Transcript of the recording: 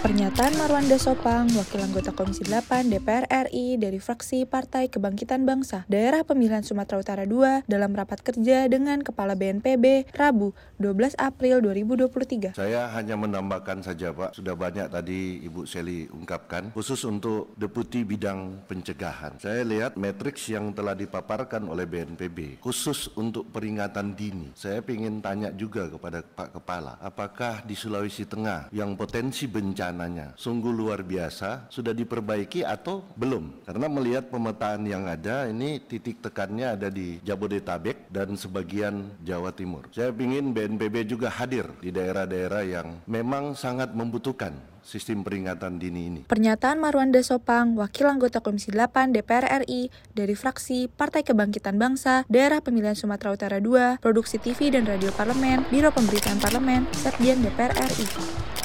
Pernyataan Marwanda Sopang, Wakil Anggota Komisi 8 DPR RI dari fraksi Partai Kebangkitan Bangsa, Daerah Pemilihan Sumatera Utara II dalam rapat kerja dengan Kepala BNPB Rabu 12 April 2023. Saya hanya menambahkan saja Pak, sudah banyak tadi Ibu Seli ungkapkan, khusus untuk Deputi Bidang Pencegahan. Saya lihat matriks yang telah dipaparkan oleh BNPB, khusus untuk peringatan dini. Saya ingin tanya juga kepada Pak Kepala, apakah di Sulawesi Tengah yang potensi bencana rencananya sungguh luar biasa sudah diperbaiki atau belum karena melihat pemetaan yang ada ini titik tekannya ada di Jabodetabek dan sebagian Jawa Timur saya ingin BNPB juga hadir di daerah-daerah yang memang sangat membutuhkan sistem peringatan dini ini. Pernyataan Marwanda Sopang, Wakil Anggota Komisi 8 DPR RI dari fraksi Partai Kebangkitan Bangsa, Daerah Pemilihan Sumatera Utara II, Produksi TV dan Radio Parlemen, Biro Pemberitaan Parlemen, Sekjen DPR RI.